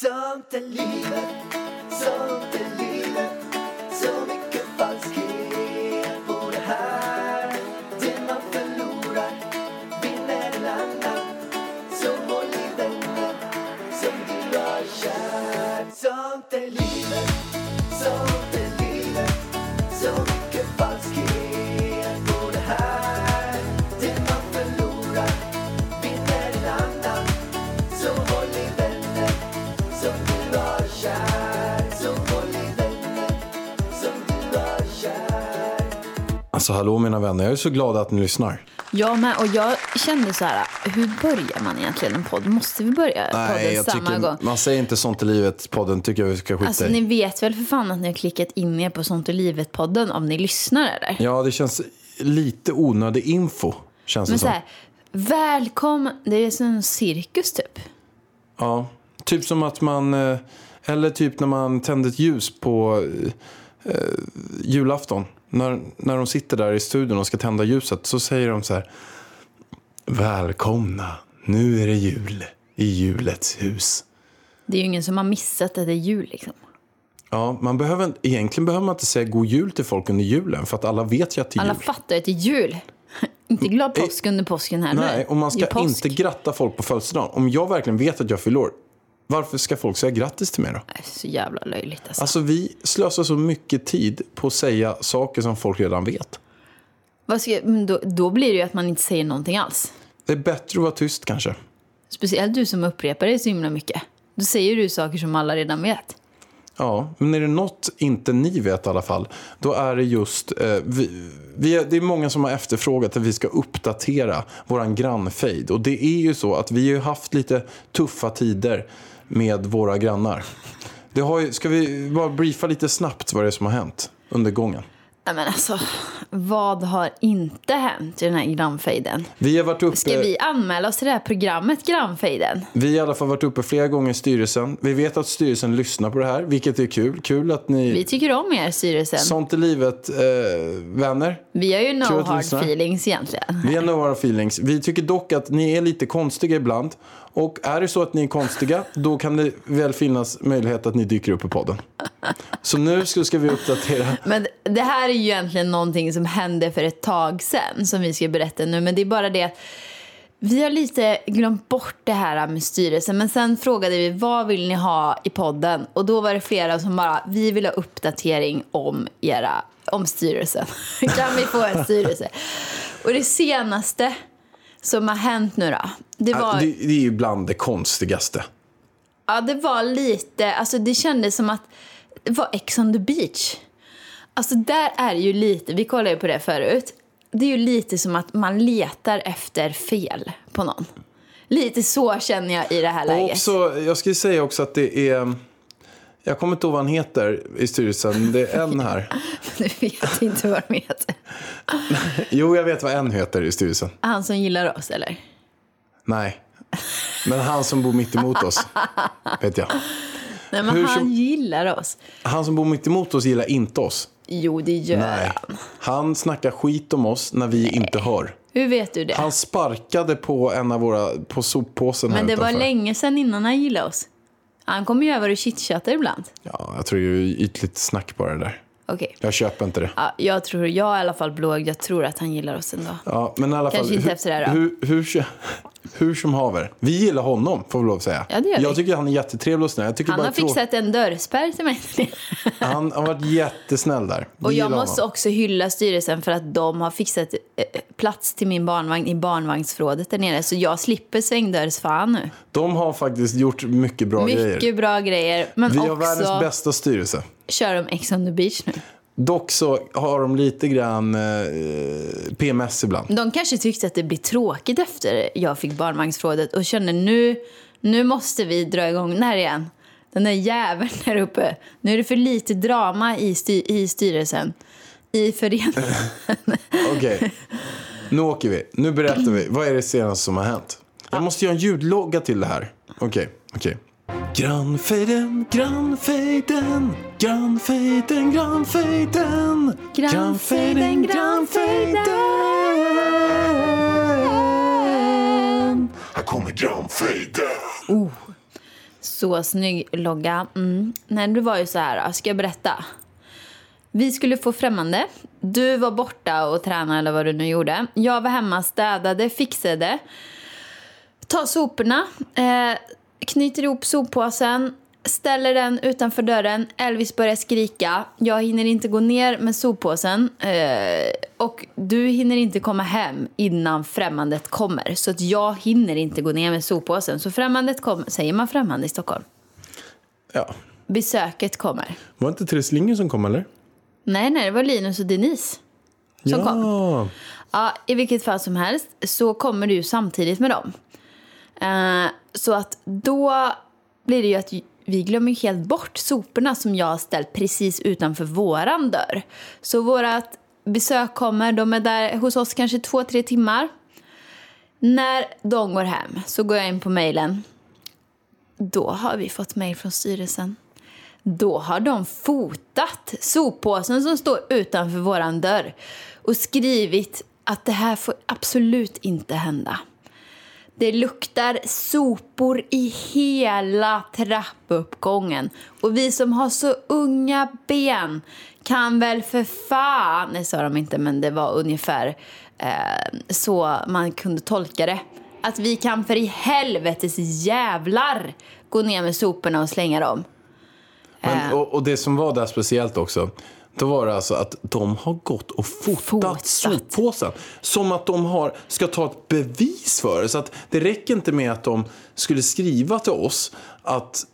Sånt är livet, sånt är livet Alltså hallå mina vänner, jag är så glad att ni lyssnar. Jag med. Och jag kände så här, hur börjar man egentligen en podd? Måste vi börja podden samma gång? man säger inte sånt i livet, podden tycker jag vi ska skita Alltså i. ni vet väl för fan att ni har klickat in er på Sånt i livet-podden om ni lyssnar eller? Ja, det känns lite onödig info, känns Men det så som. här, välkommen, det är som en cirkus typ. Ja, typ som att man, eh, eller typ när man tänder ett ljus på eh, eh, julafton. När, när de sitter där i studion och ska tända ljuset så säger de så här. Välkomna, nu är det jul i julets hus. Det är ju ingen som har missat att det är jul liksom. Ja, man behöver, egentligen behöver man inte säga god jul till folk under julen för att alla vet ju att det är Alla jul. fattar att det är jul. inte glad påsk under påsken heller. Nej, och man ska inte gratta folk på födelsedagen. Om jag verkligen vet att jag fyller år, varför ska folk säga grattis till mig då? Nej, Så jävla löjligt alltså. Alltså vi slösar så mycket tid på att säga saker som folk redan vet. Vad ska, men då, då blir det ju att man inte säger någonting alls. Det är bättre att vara tyst kanske. Speciellt du som upprepar det så himla mycket. Då säger du saker som alla redan vet. Ja, men är det något inte ni vet i alla fall, då är det just... Eh, vi, vi är, det är många som har efterfrågat att vi ska uppdatera våran grannfejd. Och det är ju så att vi har haft lite tuffa tider med våra grannar. Det har ju, ska vi bara briefa lite snabbt vad det är som har hänt under gången? Nej men alltså, vad har inte hänt i den här grannfejden? Vi har varit uppe... Ska vi anmäla oss till det här programmet Grannfejden? Vi har i alla fall varit uppe flera gånger i styrelsen. Vi vet att styrelsen lyssnar på det här, vilket är kul. Kul att ni... Vi tycker om er styrelsen. Sånt är livet, eh, vänner. Vi har ju no hard lyssnar. feelings egentligen. Vi har no hard feelings. Vi tycker dock att ni är lite konstiga ibland. Och är det så att ni är konstiga, då kan det väl finnas möjlighet att ni dyker upp i podden. Så nu ska, vi uppdatera. Men det här är ju egentligen någonting som hände för ett tag sedan som vi ska berätta nu. Men det är bara det att vi har lite glömt bort det här med styrelsen. Men sen frågade vi vad vill ni ha i podden? Och då var det flera som bara, vi vill ha uppdatering om era, om styrelsen. kan vi få en styrelse? Och det senaste som har hänt nu då. Det var, Det, det är ju bland det konstigaste. Ja, det var lite, alltså det kändes som att det var Ex on the beach. Alltså där är det ju lite, vi kollade ju på det förut. Det är ju lite som att man letar efter fel på någon. Lite så känner jag i det här Och läget. också, jag skulle säga också att det är... Jag kommer inte ihåg vad han heter i styrelsen. Det är en här. Du vet inte vad de heter. Jo, jag vet vad en heter i styrelsen. Han som gillar oss eller? Nej. Men han som bor mitt emot oss, vet jag. Nej men Hur han som- gillar oss. Han som bor mitt emot oss gillar inte oss. Jo det gör Nej. han. Han snackar skit om oss när vi inte hör. Hur vet du det? Han sparkade på en av våra, på soppåsen här men det var utanför. länge sedan innan han gillade oss. Han kommer ju över och chitchattar ibland. Ja, jag tror är ytligt snack bara det där. Okej. Jag köper inte det. Ja, jag tror, jag är i alla fall blåögd. Jag tror att han gillar oss ändå. Ja, men i alla Kanske fall, inte hur, efter det här då. hur, hur, hur som haver. Vi gillar honom, får vi lov att säga. Ja, det gör vi. jag tycker han är jättetrevlig och snäll. Jag tycker Han bara har fixat en dörrspärr till mig. Han har varit jättesnäll där. Vi Och jag måste honom. också hylla styrelsen för att de har fixat eh, plats till min barnvagn i barnvagnsförrådet där nere. Så jag slipper svängdörrsfan nu. De har faktiskt gjort mycket bra grejer. Mycket bra grejer. Men Vi har världens också bästa styrelse. kör de Ex on the beach nu. Dock så har de lite grann eh, PMS ibland. De kanske tyckte att det blir tråkigt efter jag fick barnvagnsförrådet och kände nu, nu måste vi dra igång den här igen. Den där jäveln där uppe. Nu är det för lite drama i, styr, i styrelsen. I föreningen. Okej, nu åker vi. Nu berättar vi. Vad är det senaste som har hänt? Jag måste göra en ljudlogga till det här. Okej, okej. Grannfejden, grannfejden, grannfejden, grannfejden. Grannfejden, grannfejden. Här kommer grannfejden. Så snygg logga. Mm. Nej, det var ju så här, ska jag berätta? Vi skulle få främmande. Du var borta och tränade eller vad du nu gjorde. Jag var hemma, städade, fixade. Ta soporna, eh, knyter ihop soppåsen, ställer den utanför dörren. Elvis börjar skrika. Jag hinner inte gå ner med soppåsen. Eh, och du hinner inte komma hem innan främmandet kommer. Så att jag hinner inte gå ner med soppåsen. Så främmandet kommer. Säger man främmande i Stockholm? Ja. Besöket kommer. Var det inte Therese Lindgren som kom eller? Nej, nej, det var Linus och Denise som ja. kom. Ja, I vilket fall som helst så kommer du samtidigt med dem. Eh, så att då blir det ju att vi glömmer helt bort soporna som jag har ställt precis utanför våran dörr. Så vårat besök kommer, de är där hos oss kanske två, tre timmar. När de går hem så går jag in på mejlen. Då har vi fått mejl från styrelsen. Då har de fotat soppåsen som står utanför våran dörr och skrivit att det här får absolut inte hända. Det luktar sopor i hela trappuppgången. Och vi som har så unga ben kan väl för fan... Det sa de inte, men det var ungefär eh, så man kunde tolka det. Att vi kan för i helvetes jävlar gå ner med soporna och slänga dem. Men, och, och det som var där speciellt också, då var det alltså att de har gått och fotat, Fotat. soppåsen. Som att de har, ska ta ett bevis för det. Så att det räcker inte med att de skulle skriva till oss att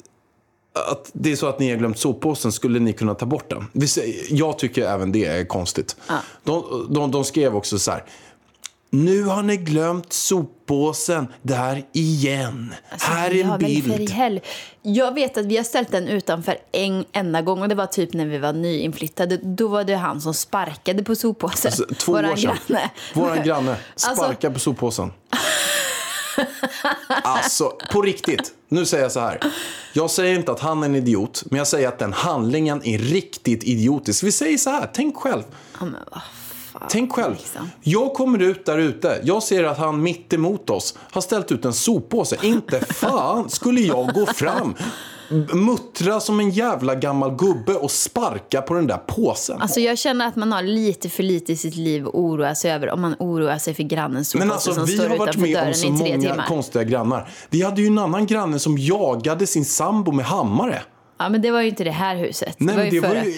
att det är så att ni har glömt soppåsen, skulle ni kunna ta bort den? Jag tycker även det är konstigt. De, de, de skrev också så här. Nu har ni glömt soppåsen där igen. här är en bild. hel... Jag vet att vi har ställt den utanför en enda gång och det var typ när vi var nyinflyttade. Då var det han som sparkade på soppåsen. Alltså, två Våran år sedan. granne. Våran granne Alltså- sparkar på soppåsen. Alltså, på riktigt. Nu säger jag så här. Jag säger inte att han är en idiot, men jag säger att den handlingen är riktigt idiotisk. Vi säger så här, tänk själv. Ja, Tänk själv. liksom. Jag kommer ut där ute. Jag ser att han mitt emot oss har ställt ut en soppåse. Inte fan skulle jag gå fram, muttra som en jävla gammal gubbe och sparka på den där påsen. Alltså jag känner att man har lite för lite i sitt liv att oroa sig över om man oroar sig för grannens soppåse Men alltså, som vi står har varit utanför med om dörren så i tre många timmar. konstiga grannar. Vi hade ju en annan granne som jagade sin sambo med hammare. Ja, men det var ju inte det här huset. Nej, det var ju det förra. var ju...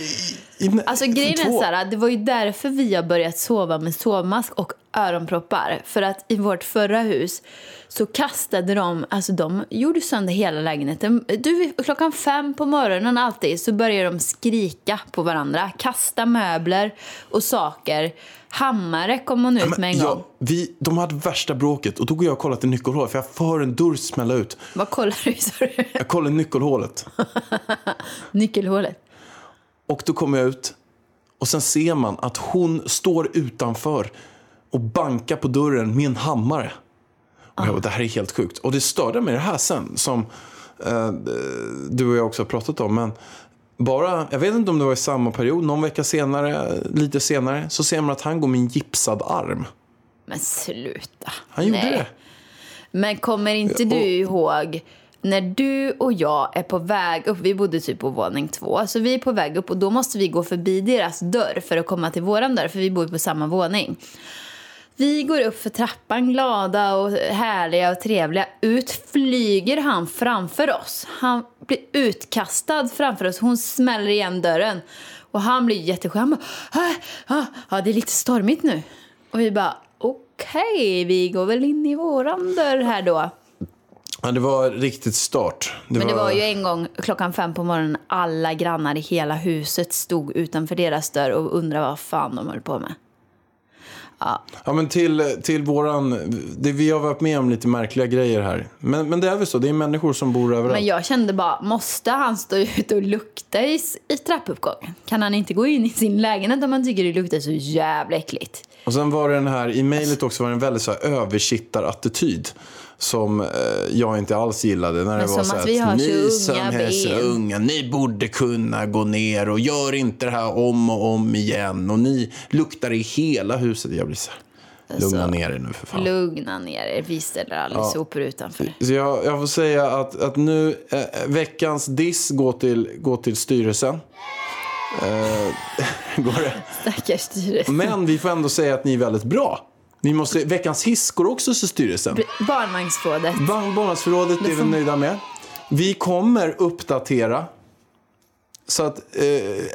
I, i, Alltså grejen är så här, det var ju därför vi har börjat sova med sovmask och öronproppar. För att i vårt förra hus så kastade de, alltså de gjorde sönder hela lägenheten. Du, klockan fem på morgonen alltid så börjar de skrika på varandra, kasta möbler och saker. Hammare kom hon ut med en Ja, gång. vi, de hade värsta bråket och då går jag och kollar till nyckelhålet för jag för en dörr smälla ut. Vad kollar du? du? Jag kollar nyckelhålet Nyckelhålet. Och då kommer jag ut och sen ser man att hon står utanför och bankar på dörren med en hammare. Och jag bara, det här är helt sjukt. Och det störde mig det här sen som eh, du och jag också har pratat om. Men bara, jag vet inte om det var i samma period, någon vecka senare, lite senare, så ser man att han går med en gipsad arm. Men sluta. Han gjorde Nej. det. Men kommer inte du Och- ihåg när du och jag är på väg upp, vi bodde typ på våning två, så vi är på väg upp och då måste vi gå förbi deras dörr för att komma till våran dörr, för vi bor på samma våning. Vi går upp för trappan glada och härliga och trevliga. Ut flyger han framför oss. Han blir utkastad framför oss. Hon smäller igen dörren. Och han blir jätteskön. Han bara, "Ah, ah, ja, det är lite stormigt nu. Och vi bara, okej, vi går väl in i våran dörr här då. Ja, det var riktigt start. Men det var ju en gång klockan fem på morgonen alla grannar i hela huset stod utanför deras dörr och undrade vad fan de höll på med. Ja, men till, till våran... Det, vi har varit med om lite märkliga grejer här. Men, men det är väl så, det är människor som bor överallt. Men jag kände bara, måste han stå ute och lukta i, i trappuppgången? Kan han inte gå in i sin lägenhet om han tycker det luktar så jävla äckligt? Och sen var det den här, i mejlet också var det en väldigt så här översittarattityd. Som eh, jag inte alls gillade. När det var så att så ni som är så ben." unga, ni borde kunna gå ner och gör inte det här om och om igen. Och ni luktar i hela huset. Jag blir så här, Lugna ner er nu för fan. Lugna ner er. Vi ställer aldrig Ja. sopor utanför. Så jag, jag får säga att, att nu, eh, veckans diss går till, går till styrelsen. Eh, går det? Stackars. Men vi får ändå säga att ni är väldigt bra. Ni måste, veckans hiss går också till styrelsen. Barnvagnsrådet. Barn- Barnavårdsförrådet är vi nöjda med. Vi kommer uppdatera. Så att eh,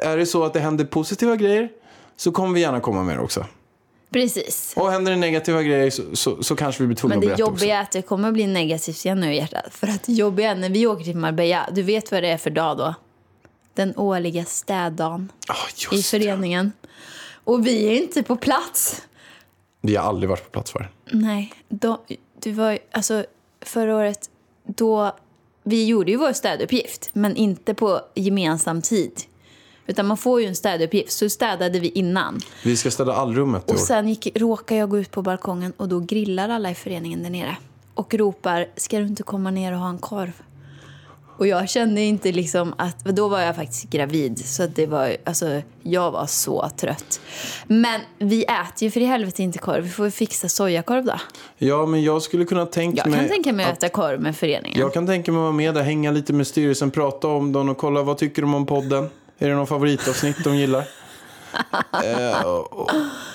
är det så att det händer positiva grejer så kommer vi gärna komma med det också. Precis. Och händer det negativa grejer så, så, så kanske vi blir tvungna Men att det berätta också. jobbiga är att det kommer bli negativt igen nu i hjärtat. För att det jobbiga är när vi åker till Marbella, du vet vad det är för dag då? Den årliga städdagen Ah, i just det. föreningen. Och vi är inte på plats. Vi har aldrig varit på plats för. Nej, då, du var alltså förra året då vi gjorde ju vår städuppgift, men inte på gemensam tid. Utan man får ju en städuppgift, så städade vi innan. Vi ska städa allrummet i år. Och sen gick, råkade jag gå ut på balkongen och då grillar alla i föreningen där nere. Och ropar, ska du inte komma ner och ha en korv? Och jag kände inte liksom att, då var jag faktiskt gravid. Så det var, alltså, jag var så trött. Men vi äter ju för i helvete inte korv. Vi får fixa sojakorv då. Ja, men jag skulle kunna tänka Jag mig... kan tänka mig att äta korv med föreningen. Jag kan tänka mig att vara med där, hänga lite med styrelsen, prata om dem och kolla vad tycker de om podden. Är det någon favoritavsnitt de gillar? Eh, och,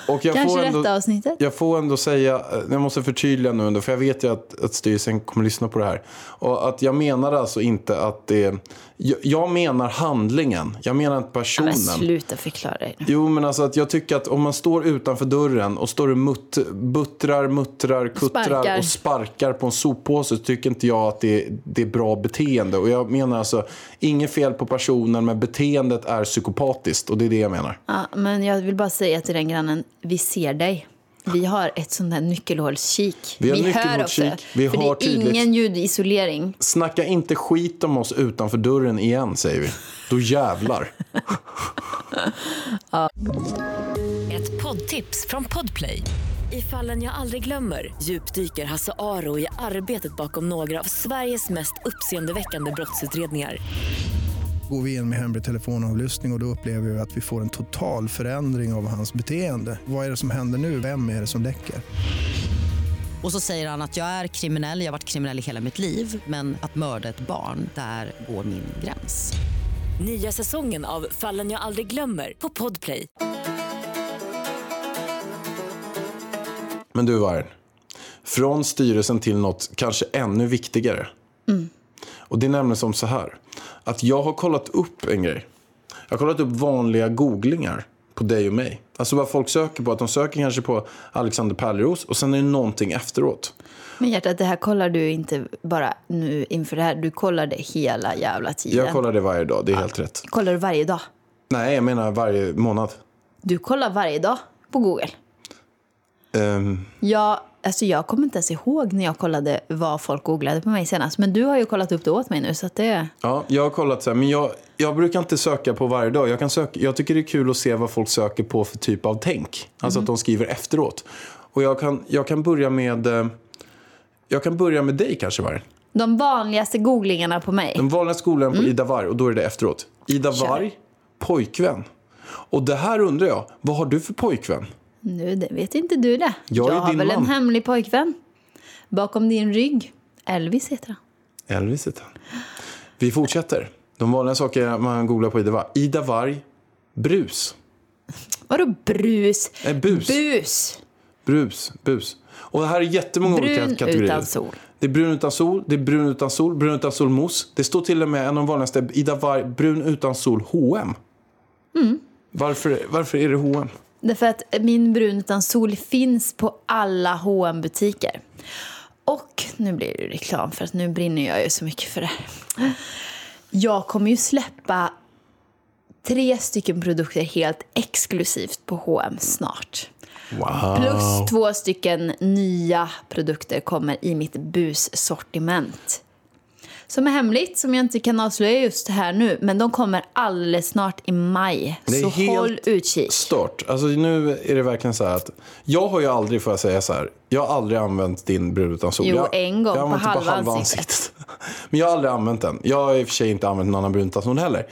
och jag Kanske får ändå, detta avsnittet? Jag får ändå säga, eh, jag måste förtydliga nu ändå, för jag vet ju att, att styrelsen kommer lyssna på det här. Och att jag menar alltså inte att det... Jag, jag menar handlingen, jag menar inte Ja, personen. men sluta förklara dig. Jo, men alltså att jag tycker att om man står utanför dörren och står och mutt, buttrar, muttrar, kuttrar Sparkar. och sparkar på en soppåse så tycker inte jag att det, det är bra beteende. Och jag menar alltså, inget fel på personen, men beteendet är psykopatiskt och det är det jag menar. Ja, men jag vill bara säga till den grannen, vi ser dig. Vi har ett sånt där nyckelhålskik. Vi har hör nyckelhålskik. också. Vi för har det är tydligt- ingen ljudisolering. Snacka inte skit om oss utanför dörren igen, säger vi. Då jävlar. Ett poddtips från Podplay. I fallen jag aldrig glömmer djupdyker Hasse Aro i arbetet bakom några av Sveriges mest uppseendeväckande brottsutredningar. Går vi in med hemlig telefonavlyssning och, och då upplever vi att vi får en total förändring av hans beteende. Vad är det som händer nu? Vem är det som läcker? Och så säger han att jag är kriminell, jag har varit kriminell i hela mitt liv men att mörda ett barn, där går min gräns. Nya säsongen av Fallen jag aldrig glömmer på Podplay. Men du Vargen, från styrelsen till något kanske ännu viktigare. Och det är nämligen som så här, att jag har kollat upp en grej. Jag har kollat upp vanliga googlingar på dig och mig. Alltså vad folk söker på, att de söker kanske på Alexander Pärleros och sen är det någonting efteråt. Men hjärtat, det här kollar du inte bara nu inför det här. Du kollar det hela jävla tiden. Jag kollar det varje dag, det är helt rätt. Kollar du varje dag? Nej, jag menar varje månad. Du kollar varje dag på Google. Ehm, Jag, alltså jag kommer inte ens ihåg när jag kollade vad folk googlade på mig senast. Men du har ju kollat upp det åt mig nu. Så det... Ja, jag har kollat så här, men jag, jag brukar inte söka på varje dag. Jag, kan söka, jag tycker det är kul att se vad folk söker på för typ av tänk. Alltså att de skriver efteråt. Och jag kan, jag kan börja med... eh, Jag kan börja med dig kanske, Varg. De vanligaste googlingarna på mig. Den vanliga skolan på Ida Varg och då är det efteråt. Ida. Varg, pojkvän. Och det här undrar jag, vad har du för pojkvän? Nu, det vet inte du det. Jag är har väl en man. hemlig pojkvän. Bakom din rygg. Elvis heter han. Elvis heter han. Vi fortsätter. De vanliga saker man googlar på Ida Varg. Ida Varg, brus. Vadå brus? Eh, bus. Bus. Brus, bus. Och det här är jättemånga olika Brun kategorier. utan sol. Det är brun utan sol, det är brun utan sol, brun utan sol mousse. Det står till och med en av de vanligaste, Ida Varg, brun utan sol H&M. Mm. Varför, varför är det H&M? Därför att min brun utan sol finns på alla hm butiker Och nu blir det reklam för att nu brinner jag ju så mycket för det. Jag kommer ju släppa tre stycken produkter helt exklusivt på H&M snart. Wow. Plus två stycken nya produkter kommer i mitt bussortiment. Som är hemligt, som jag inte kan avslöja just här nu. Men de kommer alldeles snart i maj. Det är Så helt håll utkik. Stört. Alltså nu är det verkligen så här att jag har ju aldrig, får jag säga så här, jag har aldrig använt din brun utan sol. Jo, jag, en gång jag på använt det halva ansiktet. Men jag har aldrig använt den. Jag har i och för sig inte använt en annan brun utan sol heller.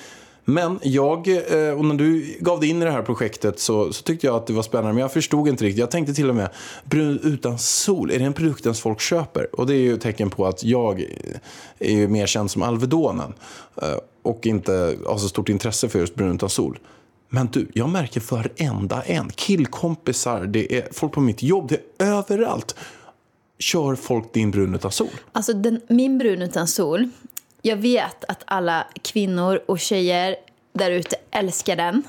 Men jag, eh, och när du gav dig in i det här projektet så, så tyckte jag att det var spännande. Men jag förstod inte riktigt. Jag tänkte till och med, brun utan sol, är det en produkt ens folk köper? Och det är ju ett tecken på att jag eh, är ju mer känd som Alvedonen. Eh, och inte har så stort intresse för just brun utan sol. Men du, jag märker varenda en. Killkompisar, det är folk på mitt jobb, det är överallt. Kör folk din brun utan sol? Alltså den, min brun utan sol. Jag vet att alla kvinnor och tjejer där ute älskar den.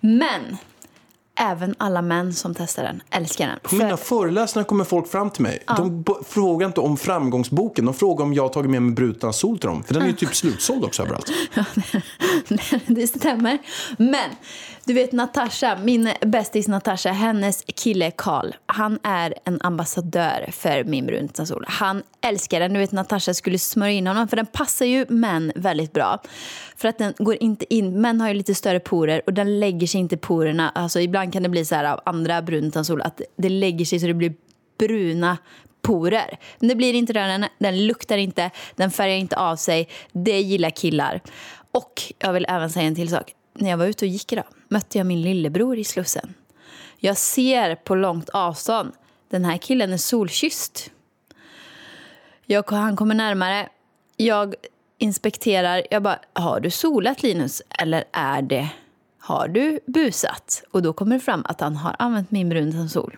Men även alla män som testar den älskar den. På mina föreläsningar kommer folk fram till mig. De b- frågar inte om framgångsboken. De frågar om jag har tagit med mig bruten sol till dem. För den är ju typ slutsåld också överallt. det stämmer. Men du vet Natasha, min bästis Natasha, hennes kille Karl, han är en ambassadör för min brun utan sol. Han älskar den. Du vet Natasha skulle smörja in honom för den passar ju män väldigt bra. För att den går inte in, män har ju lite större porer och den lägger sig inte i porerna. Alltså ibland kan det bli så här av andra brun utan sol att det lägger sig så det blir bruna porer. Men det blir inte det, den, den luktar inte, den färgar inte av sig. Det gillar killar. Och jag vill även säga en till sak. När jag var ute och gick idag mötte jag min lillebror i Slussen. Jag ser på långt avstånd, den här killen är solkysst. Jag, han kommer närmare, jag inspekterar, jag bara, har du solat Linus? Eller är det, har du busat? Och då kommer det fram att han har använt min brun som sol.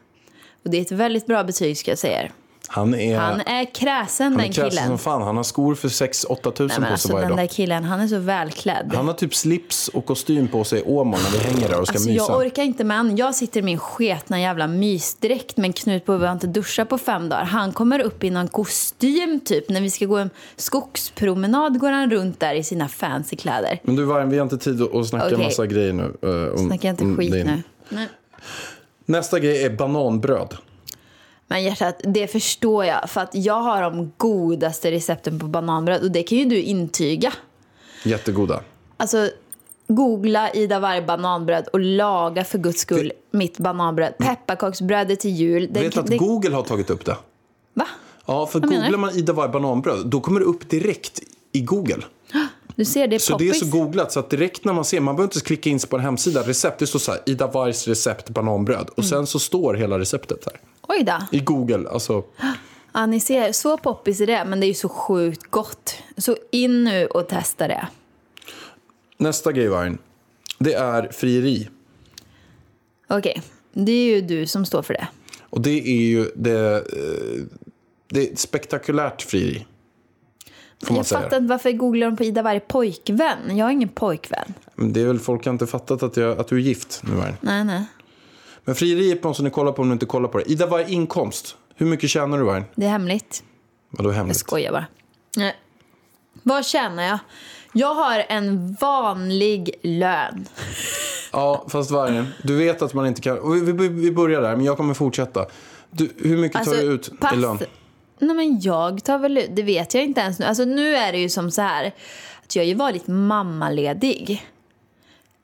Och det är ett väldigt bra betyg ska jag säga er. Han är, Han är kräsen han är den kräsen killen. som fan. Han har skor för 6-8 tusen på sig alltså, varje den där dag. killen, han är så välklädd. Han har typ slips och kostym på sig i Åmål när vi hänger där och ska Alltså, mysa. jag orkar inte med han. Jag sitter i min sketna jävla mysdräkt med en knut på huvudet inte duschat på fem dagar. Han kommer upp i någon kostym typ. När vi ska gå en skogspromenad går han runt där i sina fancy kläder. Men du Vargen, vi har inte tid att snacka Okej. massa grejer nu. eh, om, Snackar inte om skit din- nu. Nej. Nästa grej är bananbröd. Men hjärtat, det förstår jag. För att jag har de godaste recepten på bananbröd. Och det kan ju du intyga. Jättegoda. Alltså, googla Ida Warg bananbröd och laga för guds skull mitt bananbröd. Pepparkaksbrödet till jul. Det, Vet du att det, Google har tagit upp det? Va? Ja, för Vad googlar man Ida Warg bananbröd, då kommer det upp direkt i Google. Du ser, det är Så det är poppis. så googlat så att direkt när man ser, man behöver inte klicka in sig på en hemsida, recept, det står så här, Ida Wargs recept bananbröd. Och sen så står hela receptet här. Oj då. I Google, alltså. Ja, ni ser, så poppis är det, men det är ju så sjukt gott. Så in nu och testa det. Nästa grej Vargen, det är frieri. Okej, det är ju du som står för det. Och det är ju det, eh, det är ett spektakulärt frieri. Får man Jag säga. fattar inte varför googlar de på Ida Warg pojkvän. Jag har ingen pojkvän. Men det är väl folk har inte fattat att, jag, att du är gift nu. Nej, nej. Men frieriet måste ni kolla på om ni inte kollar på det. Ida Warg inkomst. Hur mycket tjänar du Vargen? Det är hemligt. Vadå Jag hemligt? skojar bara. Nej. Vad tjänar jag? Jag har en vanlig lön. Ja, fast Vargen, du vet att man inte kan... Vi, vi, vi börjar där, men jag kommer fortsätta. Du, hur mycket tar du ut pass- i lön? Nej, men jag tar väl ut, det vet jag inte ens nu. Alltså nu är det ju som så här att jag har ju varit mammaledig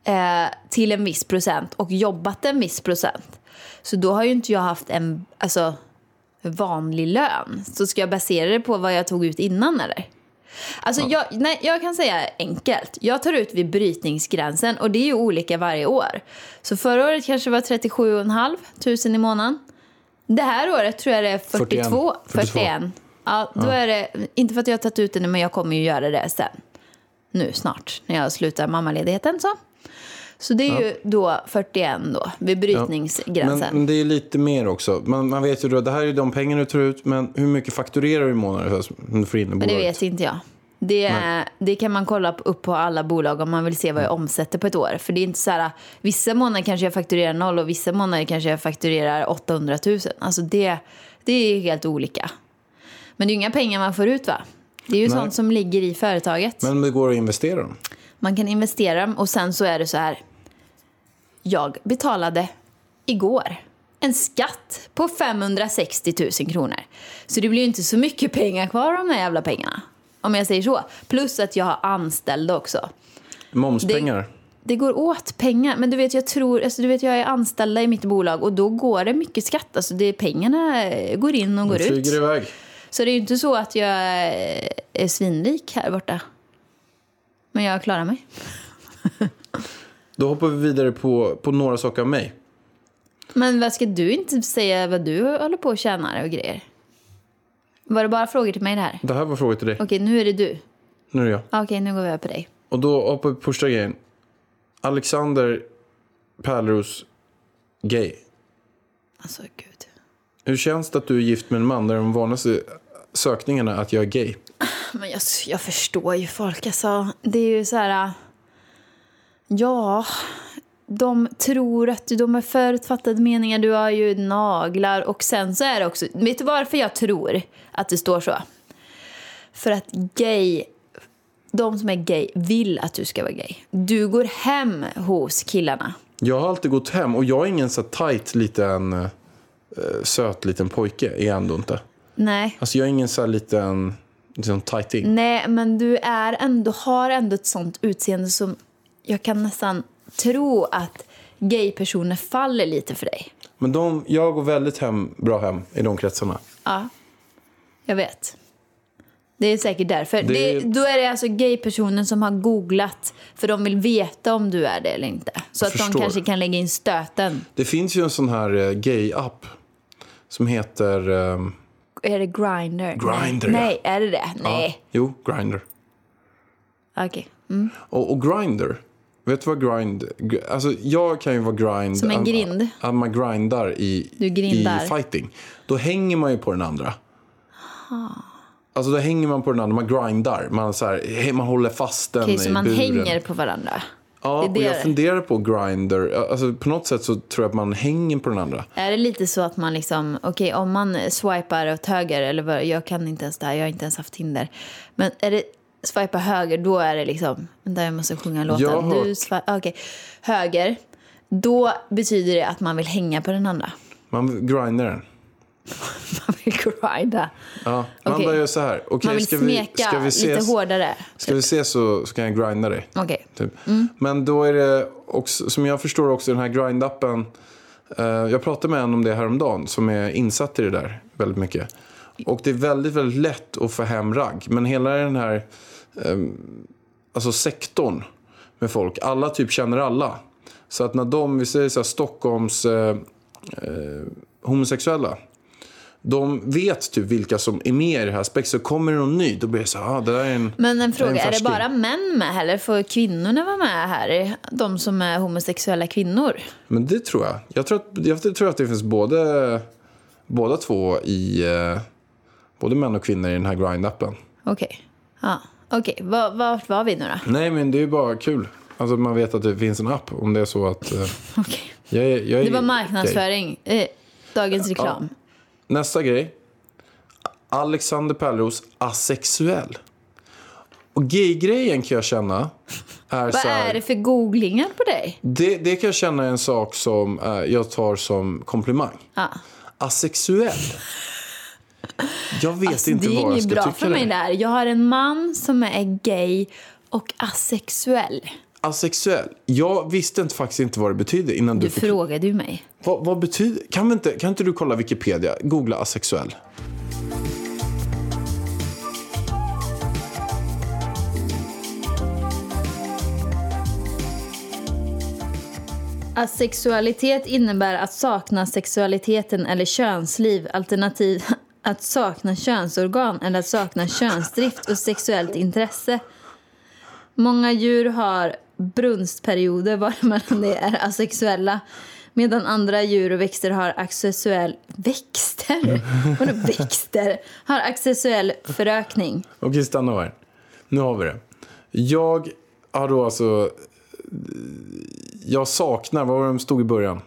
eh, till en viss procent och jobbat en viss procent. Så då har ju inte jag haft en alltså, vanlig lön. Så ska jag basera det på vad jag tog ut innan eller? Alltså jag, nej, jag kan säga enkelt. Jag tar ut vid brytningsgränsen och det är ju olika varje år. Så förra året kanske var 37,5 tusen i månaden. Det här året tror jag det är 42. 41. 41. Ja, då är det, inte för att jag har tagit ut det nu, men jag kommer ju göra det sen. Nu snart, när jag slutar mammaledigheten. Så, så det är ju då 41 då, vid brytningsgränsen. Men, men det är lite mer också. Man, man vet ju då, det här är de pengar du tar ut, men hur mycket fakturerar du i månaden som du får in i det vet inte jag. Det, det kan man kolla upp på alla bolag om man vill se vad jag omsätter på ett år. För det är inte så här, vissa månader kanske jag fakturerar noll och vissa månader kanske jag fakturerar 800 000. Alltså det, det är helt olika. Men det är ju inga pengar man får ut va? Det är ju Nej. sånt som ligger i företaget. Men det går att investera dem. Man kan investera dem och sen så är det så här. Jag betalade igår en skatt på 560 000 kronor. Så det blir ju inte så mycket pengar kvar av de här jävla pengarna. Om jag säger så. Plus att jag har anställda också. Momspengar. Det går åt pengar. Men du vet, jag tror, alltså, du vet, jag är anställda i mitt bolag och då går det mycket skatt. Alltså, det, pengarna går in och går De ut. flyger iväg. Så det är ju inte så att jag är svinrik här borta. Men jag klarar mig. Då hoppar vi vidare på, på några saker av mig. Men vad ska du inte säga vad du håller på och tjänar och grejer? Var det bara frågor till mig det här? Det här var frågor till dig. Okej, nu är det du. Nu är det jag. Okej, nu går vi över på dig. Och då hoppar vi på första grejen. Alexander Pärleros gay. Alltså, gud. Hur känns det att du är gift med en man där de vanligaste sökningarna är att jag är gay? Men jag, jag förstår ju folk. Alltså, det är ju så här... Ja, de tror att de har förutfattade meningar. Du har ju naglar. Och sen så är det också... Vet du varför jag tror att det står så? För att gay... De som är gay vill att du ska vara gay. Du går hem hos killarna. Jag har alltid gått hem och jag är ingen så tight liten eh, söt liten pojke. Är jag ändå inte. Nej. Alltså jag är ingen så här liten liksom tighting. Nej, men du är ändå, har ändå ett sånt utseende som jag kan nästan tro att gaypersoner faller lite för dig. Men de, jag går väldigt hem, bra hem i de kretsarna. Ja, jag vet. Det är säkert därför. Det- Det... då är det alltså gaypersoner som har googlat för de vill veta om du är det eller inte. Så att förstår. de kanske kan lägga in stöten. Det finns ju en sån här eh, gay-app som heter... ehm, Är det Grindr? Grindr, Nej, ja. är det det? Nej. Jo, Grindr. Okej. Mm. Och, och Grindr, vet du vad grind... gr- Alltså jag kan ju vara grind... Som en grind? Att man grindar i, grindar. i fighting. Då hänger man ju på den andra. Alltså då hänger man på den andra, man grindar. Man, så här, man håller fast den Okej, i så man buren. hänger på varandra. Ja, det är och det jag det. funderar på grinder. Alltså på något sätt så tror jag att man hänger på den andra. Är det lite så att man liksom, okej om man swipar åt höger eller vad, jag kan inte ens det här, jag har inte ens haft Tinder. Men är det swipa höger då är det liksom, vänta jag måste sjunga låten. Jag har Du hört- swi- okej, höger, då betyder det att man vill hänga på den andra. Man grindar den. Man vill grinda. Ja, man bara gör så här. Okej, Man vill ska smeka vi, ska vi lite ses? hårdare. Ska vi ses så, så kan jag grinda dig. Okej. Typ. Men då är det också, som jag förstår också den här grindappen. Eh, jag pratade med en om det häromdagen som är insatt i det där väldigt mycket. Och det är väldigt, väldigt lätt att få hem ragg. Men hela den här alltså sektorn med folk, alla typ känner alla. Så att när de, vi säger så här, Stockholms eh, eh, homosexuella. De vet typ vilka som är med i det här spex. Så kommer det någon ny, då blir det så här, ah, det där är en... Men en fråga, är en är det bara män med eller får kvinnorna vara med här? De som är homosexuella kvinnor? Men det tror jag. Jag tror att, jag tror att det finns både, båda två i... Eh, både män och kvinnor i den här grind-appen. Okej. Ja. Okej, Va- vart var vi nu då? Nej, men det är ju bara kul. Alltså man vet att det finns en app om det är så att... Eh, Okej. jag jag är Det var marknadsföring. Eh, dagens reklam. Nästa grej. Alexander Pärleros asexuell. Och gay-grejen kan jag känna är Vad här, är det för googlingar på dig? det, det kan jag känna är en sak som eh, jag tar som komplimang. Ja. Asexuell. Jag vet Alltså, inte det är vad jag ska bra tycka för mig där. Jag har en man som är gay och asexuell. Asexuell. Jag visste inte, faktiskt inte vad det betyder innan du, Du fick... frågade ju mig. Vad, vad betyder... Kan, vi inte, kan inte du kolla Wikipedia? Googla asexuell. Asexualitet innebär att sakna sexualiteten eller könsliv, alternativ att sakna könsorgan eller att sakna könsdrift och sexuellt intresse. Många djur har brunstperioder varemellan de är asexuella medan andra djur och växter har asexuell... Växter? Vadå växter? Har asexuell förökning. Okej, stanna här. Nu har vi det. Jag har då alltså... Jag saknar, vad var det de stod i början?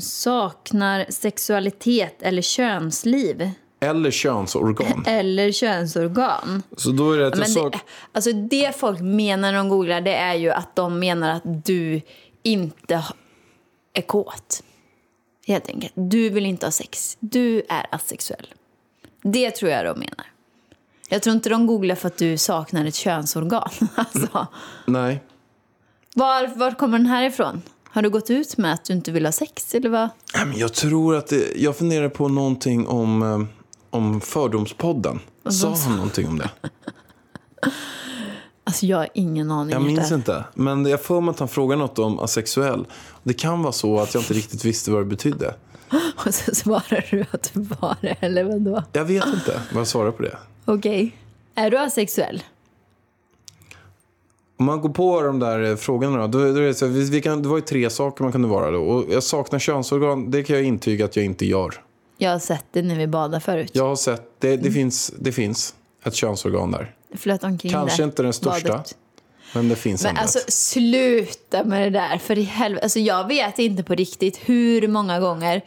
Saknar sexualitet eller könsliv Eller könsorgan. eller könsorgan. Så då är det att Men sak... det, alltså det folk menar när de googlar det är ju att de menar att du inte är kåt. Helt enkelt. Du vill inte ha sex. Du är asexuell. Det tror jag de menar. Jag tror inte de googlar för att du saknar ett könsorgan. Alltså, Nej. var, var kommer den här ifrån? Har du gått ut med att du inte vill ha sex? Eller vad? Jag tror att det... Jag funderar på någonting om, eh, om Fördomspodden. Sa han någonting om det? Alltså jag har ingen aning. Jag minns inte. Men jag får mig att han frågade något om asexuell. Det kan vara så att jag inte riktigt visste vad det betydde. Och så svarar du att du var det, eller vadå? Jag vet inte vad jag svarar på det. Okej. Är du asexuell? Om man går på de där eh, frågorna då, då, då det, så, vi, vi kan, det var ju tre saker man kunde vara då. Och jag saknar könsorgan, det kan jag intyga att jag inte gör. Jag har sett det när vi badade förut. Jag har sett, det, Mm. det, finns, det finns ett könsorgan där. Det flöt omkring Kanske där. inte den största, Badet. Men det finns Men ändå alltså sluta med det där. För i helvete. Alltså, jag vet inte på riktigt hur många gånger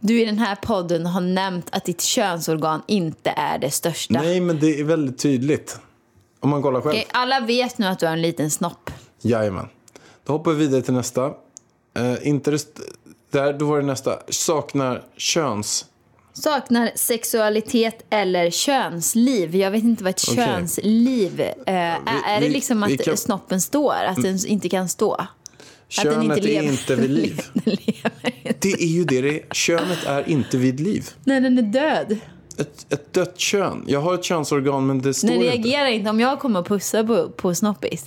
du i den här podden har nämnt att ditt könsorgan inte är det största. Nej, men det är väldigt tydligt. Om man kollar själv. Okej, alla vet nu att du har en liten snopp. Jajamän. Då hoppar vi vidare till nästa. Eh, inte det där, då var det nästa. Saknar köns... Saknar sexualitet eller könsliv. Jag vet inte vad ett Okej. könsliv eh, är. Är det vi- liksom att kan- snoppen står? Att den inte kan stå? Att den Könet är lever- inte vid liv. Den lever inte. Det är ju det det är. Könet är inte vid liv. Nej, den är död. Ett, ett dött kön. Jag har ett könsorgan men det står inte. reagerar inte. Om jag kommer och pussar på, på snoppis,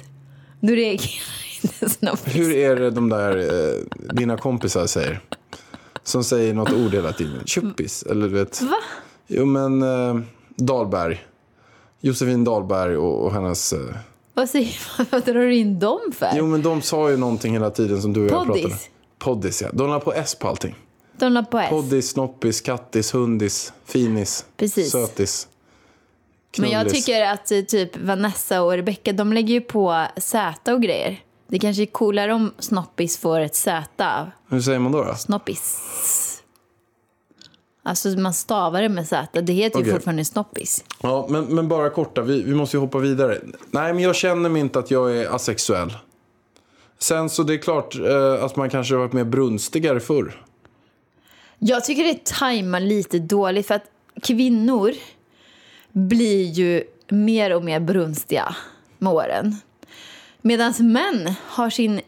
då reagerar inte snoppis. Hur är det de där eh, dina kompisar säger? Som säger något ord hela tiden. Tjuppis. Eller du vet. Va? Jo men eh, Dahlberg. Josefin Dahlberg och, och hennes... Eh, Vad, säger, vad drar du in dem för? jo men de sa ju någonting hela tiden som du och jag Poddis. pratade. Poddis ja. De la på S på allting. De la på S. Poddis, snoppis, kattis, hundis, finis, Precis. sötis. Men jag knullis. tycker att eh, typ Vanessa och Rebecca, de lägger ju på Z och grejer. Det kanske är coolare om snoppis får ett Z Hur säger man då? då? snoppis. Alltså man stavar det med Z. Det heter ju Okej. fortfarande snoppis. Ja, men, men bara korta. Vi, vi måste ju hoppa vidare. Nej, men jag känner mig inte att jag är asexuell. Sen så det är klart eh, att man kanske har varit mer brunstigare förr. Jag tycker det tajmar lite dåligt för att kvinnor blir ju mer och mer brunstiga med åren. Medan män har sin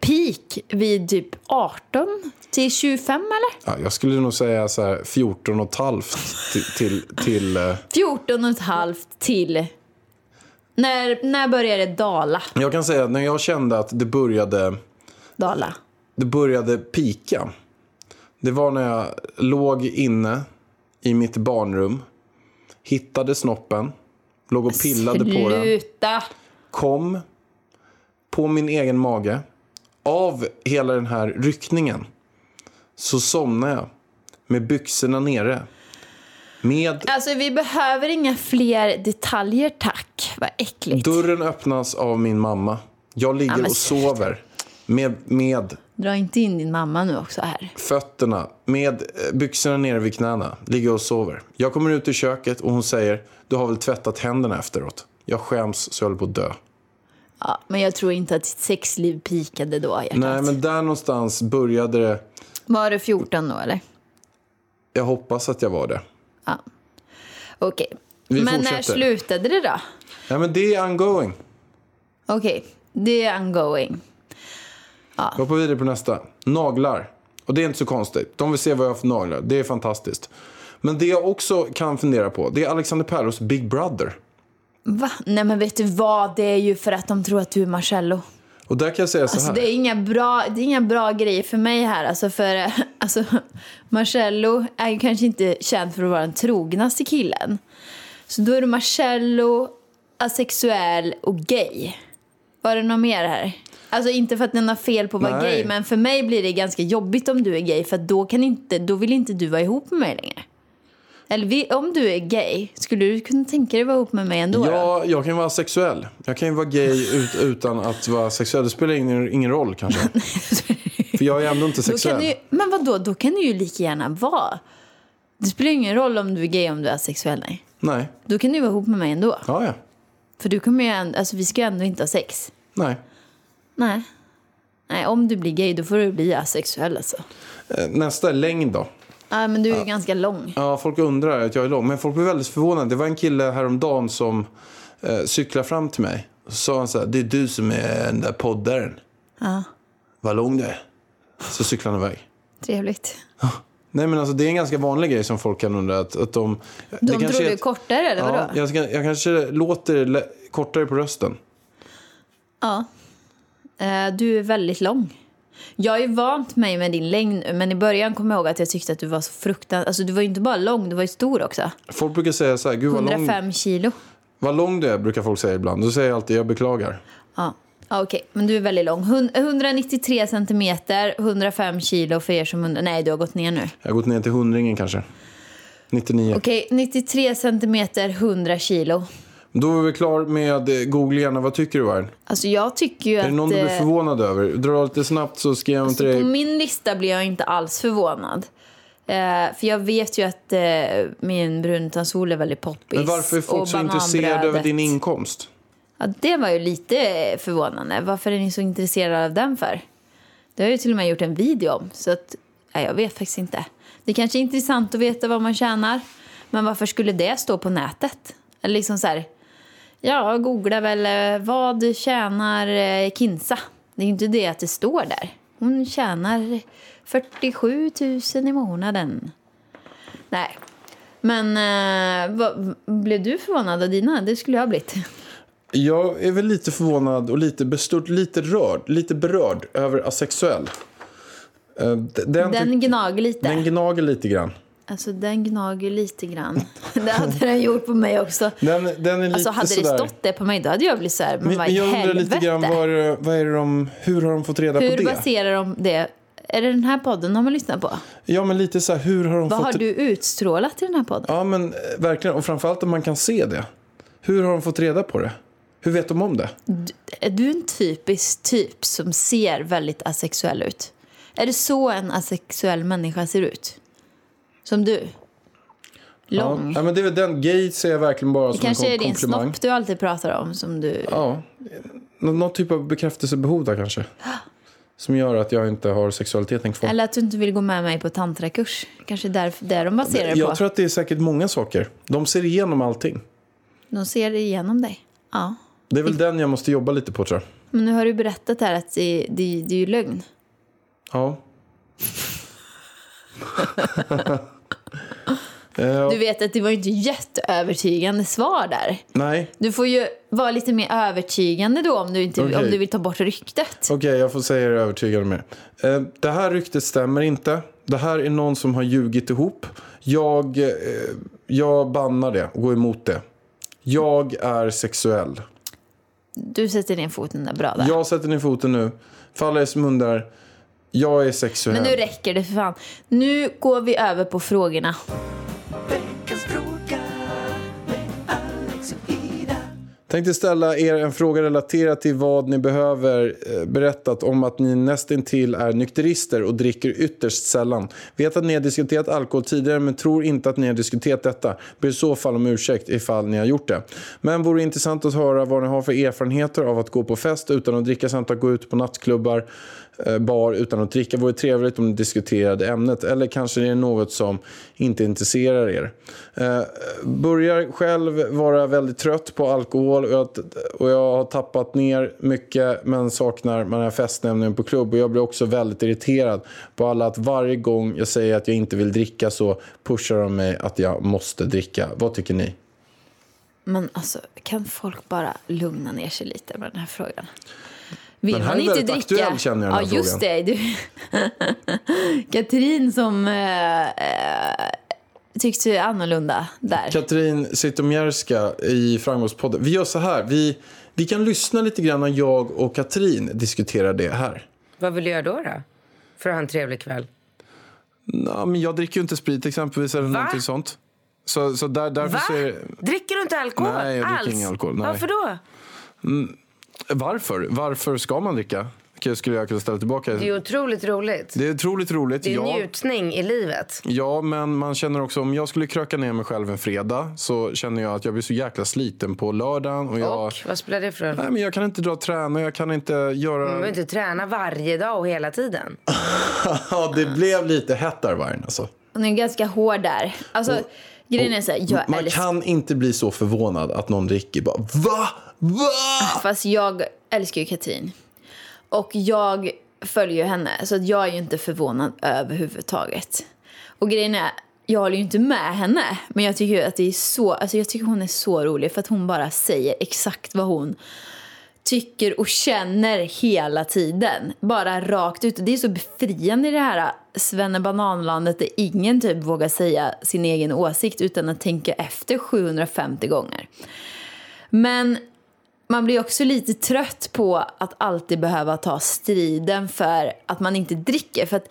peak vid typ 18 till 25 eller? Ja, jag skulle nog säga så här 14 och ett halvt till... till, till eh, 14 och ett halvt till... När, när börjar det dala? jag kan säga att när jag kände att det började, dala? det började pika. Det var när jag låg inne i mitt barnrum. Hittade snoppen. Låg och pillade på den. Sluta! kom på min egen mage. Av hela den här ryckningen så somnade jag med byxorna nere. Med Alltså vi behöver inga fler detaljer tack. Vad äckligt. dörren öppnas av min mamma. Jag ligger men och sover med, med Dra inte in din mamma nu också här. fötterna, med eh, byxorna nere vid knäna. Ligger och sover. Jag kommer ut i köket och hon säger du har väl tvättat händerna efteråt. Jag skäms så jag håller på att dö. Ja, men jag tror inte att ditt sexliv pikade då, hjärtat. Nej, men där någonstans började det. Var du 14 då, eller? Jag hoppas att jag var det. Okej. Vi Men när fortsätter. slutade det då? Ja, men det är ongoing. Okej, det är ongoing. Jag hoppar vidare på nästa. Naglar. Och det är inte så konstigt. De vill se vad jag har för naglar. Det är fantastiskt. Men det jag också kan fundera på, det är Alexander Pärlos Big Brother. Va? Nej men vet du vad, det är ju för att de tror att du är Marcello. Och där kan jag säga så Alltså här. det är inga bra, det är inga bra grejer för mig här. Alltså för alltså, Marcello är ju kanske inte känd för att vara den trognaste killen. Så då är du Marcello, asexuell och gay. Var det något mer här? Alltså inte för att den har fel på att vara Nej. gay, men för mig blir det ganska jobbigt om du är gay. För att då, kan inte, då vill inte du vara ihop med mig längre. Eller vi, om du är gay, skulle du kunna tänka dig vara ihop med mig ändå? Då? Ja, jag kan vara sexuell. Jag kan ju vara gay ut, utan att vara sexuell. Det spelar ingen, ingen roll kanske. För jag är ändå inte Då sexuell. du, men vadå, då kan du ju lika gärna vara. Det spelar ju ingen roll om du är gay om du är asexuell. Nej. Nej. Då kan du vara ihop med mig ändå. Ja, ja. För du kommer ju ändå, alltså vi ska ju ändå inte ha sex. Nej. Nej. Nej, om du blir gay då får du bli asexuell alltså. Eh, Nästa längd då. Ja, men du är ju ganska lång. Ja, folk undrar att jag är lång. Men folk blir väldigt förvånade. Det var en kille häromdagen som eh, cyklade fram till mig. Så sa han så här, det är du som är den där poddaren. Ja, Vad lång du är. Så cyklade han iväg. trevligt. Nej men alltså det är en ganska vanlig grej som folk kan undra. Att, att de, De tror du är kortare eller vadå? Ja, jag, jag kanske låter kortare på rösten. Ja. Eh, du är väldigt lång. Jag har ju vant mig med din längd men i början kommer jag ihåg att jag tyckte att du var så fruktansvärt... Alltså du var ju inte bara lång, du var ju stor också. Folk brukar säga så här, gud vad lång, 105 kilo. vad lång du är, brukar folk säga ibland. Då säger jag alltid, jag beklagar. Ja, ja okej. Men du är väldigt lång. Hun- 193 centimeter, 105 kilo för er som undrar. Nej, du har gått ner nu. Jag har gått ner till hundringen kanske. 99. Okej, 93 centimeter, 100 kilo. Då är vi klar med eh, googlingarna. Vad tycker du Vargen? Alltså jag tycker ju Är att... det någon du blir eh, förvånad över? Dra lite snabbt så skriver jag alltså, till på dig. min lista blir jag inte alls förvånad. Eh, för jag vet ju att eh, min brunutan är väldigt poppis. Men varför är folk så intresserade över din inkomst? Ja, det var ju lite förvånande. Varför är ni så intresserade av den för? Det har jag ju till och med gjort en video om. Så att, nej, jag vet faktiskt inte. Det kanske är intressant att veta vad man tjänar. Men varför skulle det stå på nätet? Eller liksom så här, ja, googla väl eh, vad tjänar eh, Kinsa? Det är ju inte det att det står där. Hon tjänar 47 000 i månaden. Nej. Men eh, vad, blev du förvånad av dina? Det skulle jag ha blivit. Jag är väl lite förvånad och lite bestört, lite rörd, lite berörd över asexuell. Eh, Den, Den gnager lite. den gnager lite grann. Alltså den gnager lite grann. Det hade den gjort på mig också. Den, den är lite Alltså hade det stått det på mig då hade jag blivit så här, men, Men, vad jag undrar helvete? lite grann, vad det- vad är de, hur har de fått reda Hur på det? baserar de det? Är det den här podden de har lyssnat på? Ja, men lite så här, hur har de Vad fått... har du utstrålat i den här podden? Ja, men eh, verkligen. Och framförallt om man kan se det. Hur har de fått reda på det? Hur vet de om det? Är du en typisk typ som ser väldigt asexuell ut? Är det så en asexuell människa ser ut? Som du? Lång? Ja, men det är den. Gay ser jag verkligen bara det som en kanske kom- är din komplimang. snopp du alltid pratar om som du... Ja, Nå- någon typ av bekräftelsebehov där kanske. Som gör att jag inte har sexualiteten kvar. Eller att du inte vill gå med mig på tantrakurs. Kanske därför det de baserar det på. jag tror att det är säkert många saker. De ser igenom allting. De ser igenom dig. Ja. Det är väl den jag måste jobba lite på tror jag. Men nu har du berättat här att det, det, det är ju lögn. Ja. Eh, Du vet att det var ju inte jätteövertygande svar där. nej, Du får ju vara lite mer övertygande då om du, inte, Okej. om du vill ta bort ryktet. okej jag får säga det övertygande mer. Eh, det här ryktet stämmer inte. Det här är någon som har ljugit ihop. Jag, eh, jag bannar det och går emot det. Jag är sexuell. Du sätter ner foten där bra där. Jag sätter ner foten nu. För alla er som undrar. Jag är sexuell. Men nu räcker det för fan. Nu går vi över på frågorna. Veckans fråga med Alex och Ida. Tänkte ställa er en fråga relaterat till vad ni behöver eh, berättat om att ni nästintill är nykterister och dricker ytterst sällan. Vet att ni har diskuterat alkohol tidigare men tror inte att ni har diskuterat detta. Ber i så fall om ursäkt ifall ni har gjort det. Men vore intressant att höra vad ni har för erfarenheter av att gå på fest utan att dricka samt att gå ut på nattklubbar, Eh, bar utan att dricka. Det Vore trevligt om ni diskuterade ämnet eller kanske det är något som inte intresserar er. Eh, börjar själv vara väldigt trött på alkohol och jag, och jag har tappat ner mycket men saknar den här festnämningen på klubb. Och jag blir också väldigt irriterad på alla att varje gång jag säger att jag inte vill dricka så pushar de mig att jag måste dricka. Vad tycker ni? Men alltså, kan folk bara lugna ner sig lite med den här frågan? Vill Den här man är inte dricka... aktuell, känner jag, den Ja, här just frågan. det. Du... Katrin som eh, eh, tyckte annorlunda där. Katrin Zytomierska i Framgångspodden. Vi gör så här. Vi, vi kan lyssna lite grann när jag och Katrin diskuterar det här. Vad vill du göra då? då? För att ha en trevlig kväll? Nå, men jag dricker ju inte sprit exempelvis eller någonting sånt. Så, så där, därför Va? så är. Dricker du inte alkohol Nej, jag dricker alls? ingen alkohol, nej. Varför då? Varför? Varför ska man dricka? Skulle jag kunna ställa tillbaka? Det är otroligt roligt. Det är otroligt roligt. Det är ja. njutning i livet. Ja, men man känner också om jag skulle kröka ner mig själv en fredag så känner jag att jag blir så jäkla sliten på lördagen. Och jag, Och vad spelar det för roll? nej, men jag kan inte dra och träna, jag kan inte göra... Man behöver inte träna varje dag och hela tiden. ja, det blev lite hett där, Vargen. Alltså. Hon är ganska hård där. Alltså, grejen är så här, jag Man älskar... kan inte bli så förvånad att någon dricker bara Va? Va? Fast jag älskar ju Katrin. Och jag följer henne, så att jag är ju inte förvånad överhuvudtaget. Och grejen är, jag håller ju inte med henne, men jag tycker att det är så, alltså jag tycker hon är så rolig för att hon bara säger exakt vad hon tycker och känner hela tiden. Bara rakt ut. Det är så befriande i det här äh, svennebananlandet där ingen typ vågar säga sin egen åsikt utan att tänka efter 750 gånger. Men man blir också lite trött på att alltid behöva ta striden för att man inte dricker. För att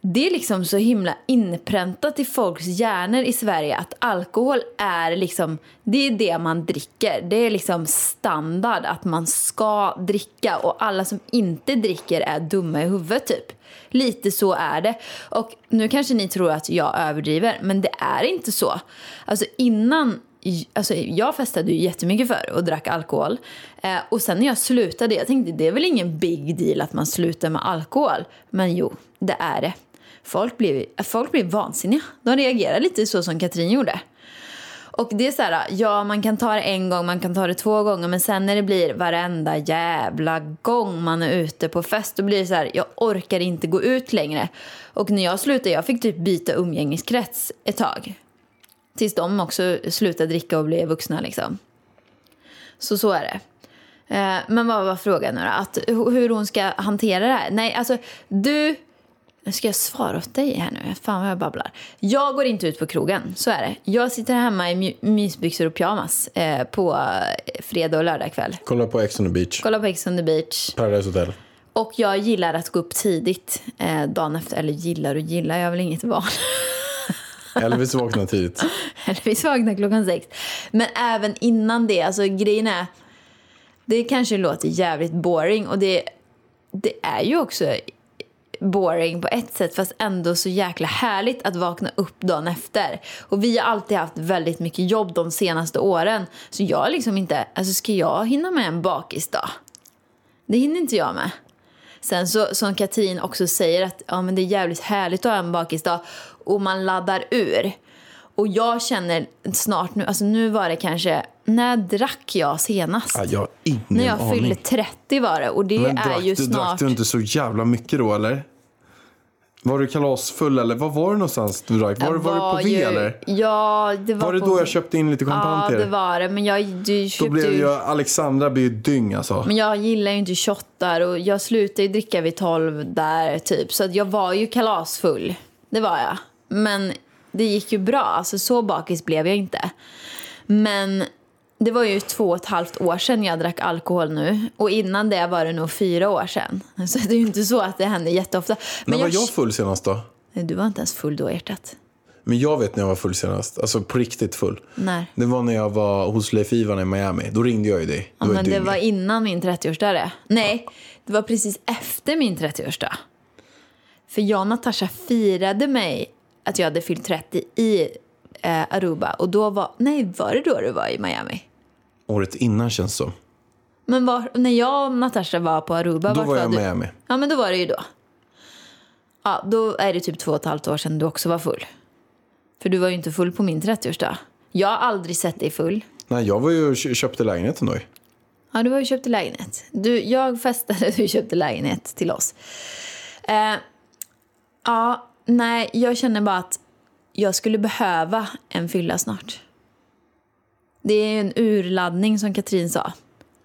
det är liksom så himla inpräntat i folks hjärnor i Sverige att alkohol är liksom, det är det man dricker. Det är liksom standard att man ska dricka och alla som inte dricker är dumma i huvudet typ. Lite så är det. Och nu kanske ni tror att jag överdriver, men det är inte så. Alltså innan Alltså, jag festade ju jättemycket förr och drack alkohol. Eh, och sen när jag slutade, jag tänkte det är väl ingen big deal att man slutar med alkohol. Men jo, det är det. Folk blir, folk blev vansinniga. De reagerar lite så som Katrin gjorde. Och det är så här, ja man kan ta det en gång, man kan ta det två gånger men sen när det blir varenda jävla gång man är ute på fest då blir det så här, jag orkar inte gå ut längre. Och när jag slutade, jag fick typ byta umgängeskrets ett tag. Tills de också slutade dricka och blev vuxna liksom. Så så är det. Eh, men vad var frågan nu då? Att, hur hon ska hantera det här? Nej, alltså du... Nu ska jag svara åt dig här nu. Fan vad jag babblar. Jag går inte ut på krogen, så är det. Jag sitter hemma i my- mysbyxor och pyjamas eh, på eh, fredag och lördag kväll. Kolla på Ex on the beach. Kolla på Ex on the beach. Paradise Hotel. Och jag gillar att gå upp tidigt eh, dagen efter. Eller gillar och gillar, jag har väl inget val. Elvis vaknar tidigt. Elvis vaknar klockan sex. Men även innan det, alltså grejen är... Det kanske låter jävligt boring och det, det är ju också boring på ett sätt fast ändå så jäkla härligt att vakna upp dagen efter. Och vi har alltid haft väldigt mycket jobb de senaste åren. Så jag liksom inte, alltså ska jag hinna med en bakisdag? Det hinner inte jag med. Sen så, som Katrin också säger att ja, men det är jävligt härligt att ha en bakisdag och man laddar ur. Och jag känner snart nu, alltså nu var det kanske, när drack jag senast? Ja, jag har ingen när jag aning. fyllde 30 var det och det Men är drack, ju du, snart... drack du inte så jävla mycket då eller? Var du kalasfull eller var var du någonstans du drack? Var, Jag var, du på V ju- eller? Ja, det var Var det på då jag köpte in lite Ja, champagne till det var det. Men jag, du Då köpte blev ju... jag, Alexandra ju dyng alltså. Men jag gillar ju inte shottar och jag slutade ju dricka vid 12 där typ. Så jag var ju kalasfull. Det var jag. Men det gick ju bra. Alltså så bakis blev jag inte. Men det var ju två och ett halvt år sedan jag drack alkohol nu. Och innan det var det nog fyra år sedan. Så det är ju inte så att det händer jätteofta. När var jag full senast då? Du var inte ens full då, hjärtat. Men jag vet när jag var full senast. Alltså på riktigt full. När? Det var när jag var hos Leif Ivan i Miami. Då ringde jag ju dig. Ja, men det var innan min 30-årsdag det. Nej, det var precis efter min 30-årsdag. För jag och Natasha firade mig att jag hade fyllt 30 i eh, Aruba. Och då var, nej var det då du var i Miami? Året innan känns som. Men var, när jag och Natasha var på Aruba, Då vart var jag i du? Miami. Ja men då var det ju då. Ja, då är det typ två och ett halvt år sedan du också var full. För du var ju inte full på min 30-årsdag. Jag har aldrig sett dig full. Nej, jag var ju och kö- köpte lägenheten då ju. Ja, du har ju köpt lägenhet. Du, jag festade, du köpte lägenhet till oss. Eh, ja, nej, jag känner bara att jag skulle behöva en fylla snart. Det är en urladdning som Katrin sa.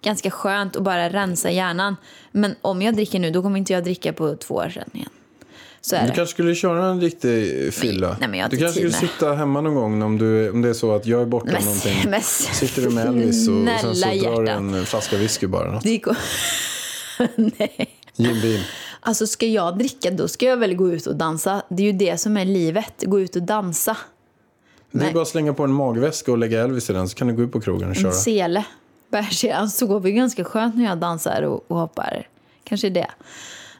Ganska skönt att bara rensa hjärnan. Men om jag dricker nu, då kommer inte jag dricka på två år sedan igen. Så Du kanske skulle köra en riktig fylla. nej, har du kanske skulle sitta hemma någon gång om, du, om det är så att jag är borta Men- någonting. men- Sitter du med Elvis och, och sen så drar du en flaska whisky bara. Något. Det går... nej. Jim Beam. Alltså ska jag dricka då ska jag väl gå ut och dansa. Det är ju det som är livet, gå ut och dansa. Det är Nej. bara att slänga på en magväska och lägga Elvis i den så kan du gå ut på krogen och köra. En sele. Han sover ju ganska skönt när jag dansar och, och hoppar. Kanske det.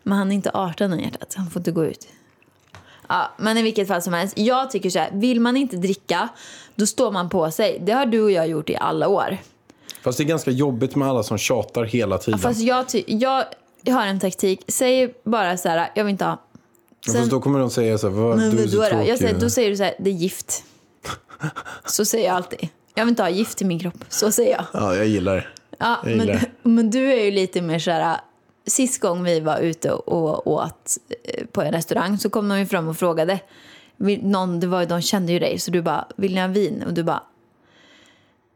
Men han är inte 18 i hjärtat. Han får inte gå ut. Ja, men i vilket fall som helst. Jag tycker så här. Vill man inte dricka, då står man på sig. Det har du och jag gjort i alla år. Fast det är ganska jobbigt med alla som tjatar hela tiden. Fast jag, ty- jag, jag har en taktik. Säg bara så här, jag vill inte ha. Fast då kommer de säga så här, vad, Men du är så då, tråkig. jag säger, då säger du så här, det är gift. Så säger jag alltid. Jag vill inte ha gift i min kropp. Så säger jag. Ja, jag gillar det. Ja, Jag gillar men, men du är ju lite mer så här... Sist gång vi var ute och åt eh, på en restaurang så kom de ju fram och frågade. Någon, det var, de kände ju dig, så du bara, vill ni ha vin? Och du bara,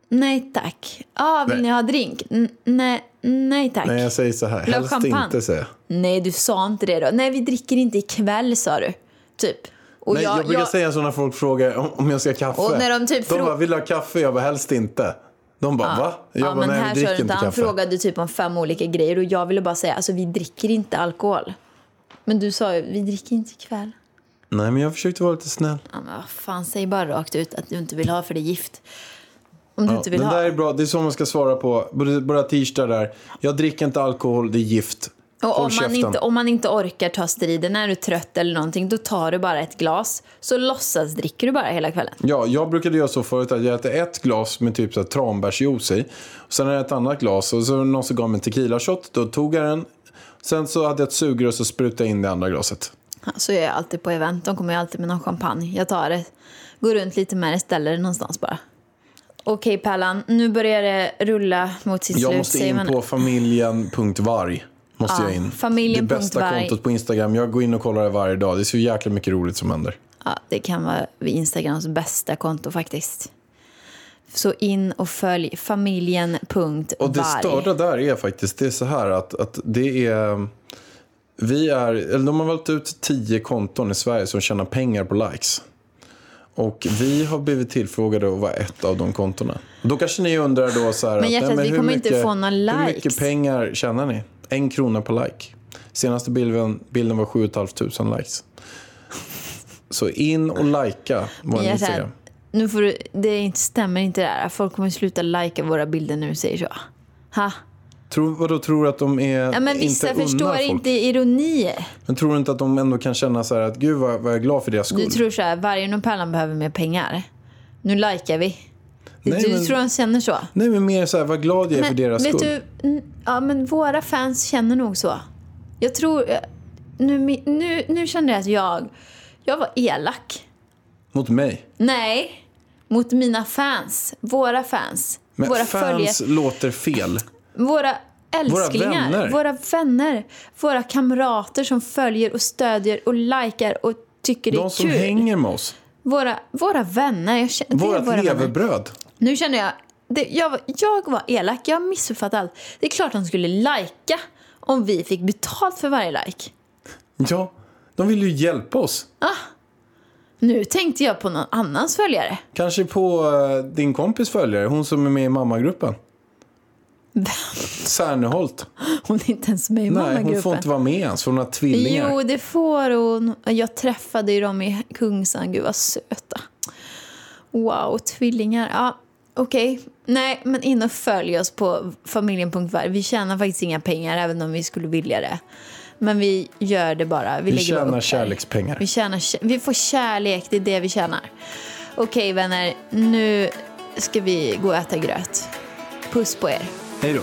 Nej tack. Ah, vill Nej. ni ha drink? N- nej, nej tack. Nej, jag säger så här. Helst champagne? inte, säger jag. Nej, du sa inte det då. Nej, vi dricker inte ikväll sa du. Typ. Och Nej, jag, brukar säga så när folk frågar om, om jag ska ha kaffe. Och när de typ de bara, vill du ha kaffe? Jag bara, helst inte. De bara, va? Jag ja, bara, men nej, här vi dricker inte. inte Han kaffe. frågade typ om fem olika grejer och jag ville bara säga alltså vi dricker inte alkohol. Men du sa ju vi dricker inte ikväll. Nej, men jag försökte vara lite snäll. Ja, men vad fan, säg bara rakt ut att du inte vill ha för det är gift. Om du Ja, inte vill den ha. där är bra. Det är så man ska svara på. Bara tisdag där. Jag dricker inte alkohol, det är gift. Och om man, inte, om man inte orkar ta striden när du är trött eller någonting, då tar du bara ett glas. Så låtsas dricker du bara hela kvällen. Ja, jag brukade göra så förut att jag äter ett glas med typ så här tranbärsjuice i. Och sen är det ett annat glas och så var det någon som gav mig en tequila shot. Då tog jag den. Sen så hade jag ett sugrör och så sprutade jag in det andra glaset. Ja, Så gör jag alltid på event. De kommer ju alltid med någon champagne. Jag tar det, går runt lite med det, ställer det någonstans bara. Okej Pärlan, nu börjar det rulla mot sitt Jag slut. måste säger in man. på familjen.varg. Måste Ja, jag in. familjen Det bästa varg. kontot på Instagram. Jag går in och kollar det varje dag. Det är så jäkla mycket roligt som händer. Ja, det kan vara Instagrams bästa konto faktiskt. Så in och följ familjen.varg. Och det störda där är faktiskt, det är så här att, att det är... Vi är, eller de har valt ut tio konton i Sverige som tjänar pengar på likes. Och vi har blivit tillfrågade att vara ett av de kontona. Då kanske ni undrar då så här... Men att, hjärtat, nej, vi hur kommer inte få några Hur likes. mycket pengar tjänar ni? En krona på like. Senaste bilden, bilden var 7 500 likes. Så in och likea vår Instagram. nu får du, det inte, stämmer inte det där. Folk kommer sluta lajka våra bilder nu säger så. Ha? Tror, vadå, tror du att de är Ja, men vissa inte förstår folk? inte ironier. Men tror du inte att de ändå kan känna så här att gud vad, vad jag är glad för deras skull? Du tror så här, Vargen och Pärlan behöver mer pengar. Nu likar vi. Nej, du men- tror de känner så? Nej men mer så här, vad glad jag är för Men deras vet skull. du, ja men våra fans känner nog så. Jag tror, eh, nu, nu, nu kände jag att jag, jag var elak. Mot mig. Nej, mot mina fans. Våra fans. Men våra fans låter fel. Våra älsklingar. vänner. Våra vänner. Våra kamrater som följer och stödjer och likar och tycker det är De som kul. hänger med oss. Våra, våra vänner. Jag känner, Vårat våra vänner. levebröd. Nu känner jag, det, jag, var- jag var elak, jag har missuppfattat allt. Det är klart de skulle lajka om vi fick betalt för varje like. Ja, de vill ju hjälpa oss. Nu tänkte jag på någon annans följare. Kanske på eh, din kompis följare, hon som är med i mammagruppen. Särneholt. Hon är inte ens med i Nej, hon får inte vara med ens för hon har tvillingar. Jo, det får hon. Jag träffade ju dem i Kungsan. Gud, vad söta. Wow, tvillingar. Ja, okej. Nej, men in och följ oss på familjen.varg. Vi tjänar faktiskt inga pengar, även om vi skulle vilja det. Men vi gör det bara. Vi, Vi bara tjänar där. kärlekspengar. Vi, tjänar, vi får kärlek, det är det vi tjänar. Okej, vänner. Nu ska vi gå och äta gröt. Puss på er. Hej då.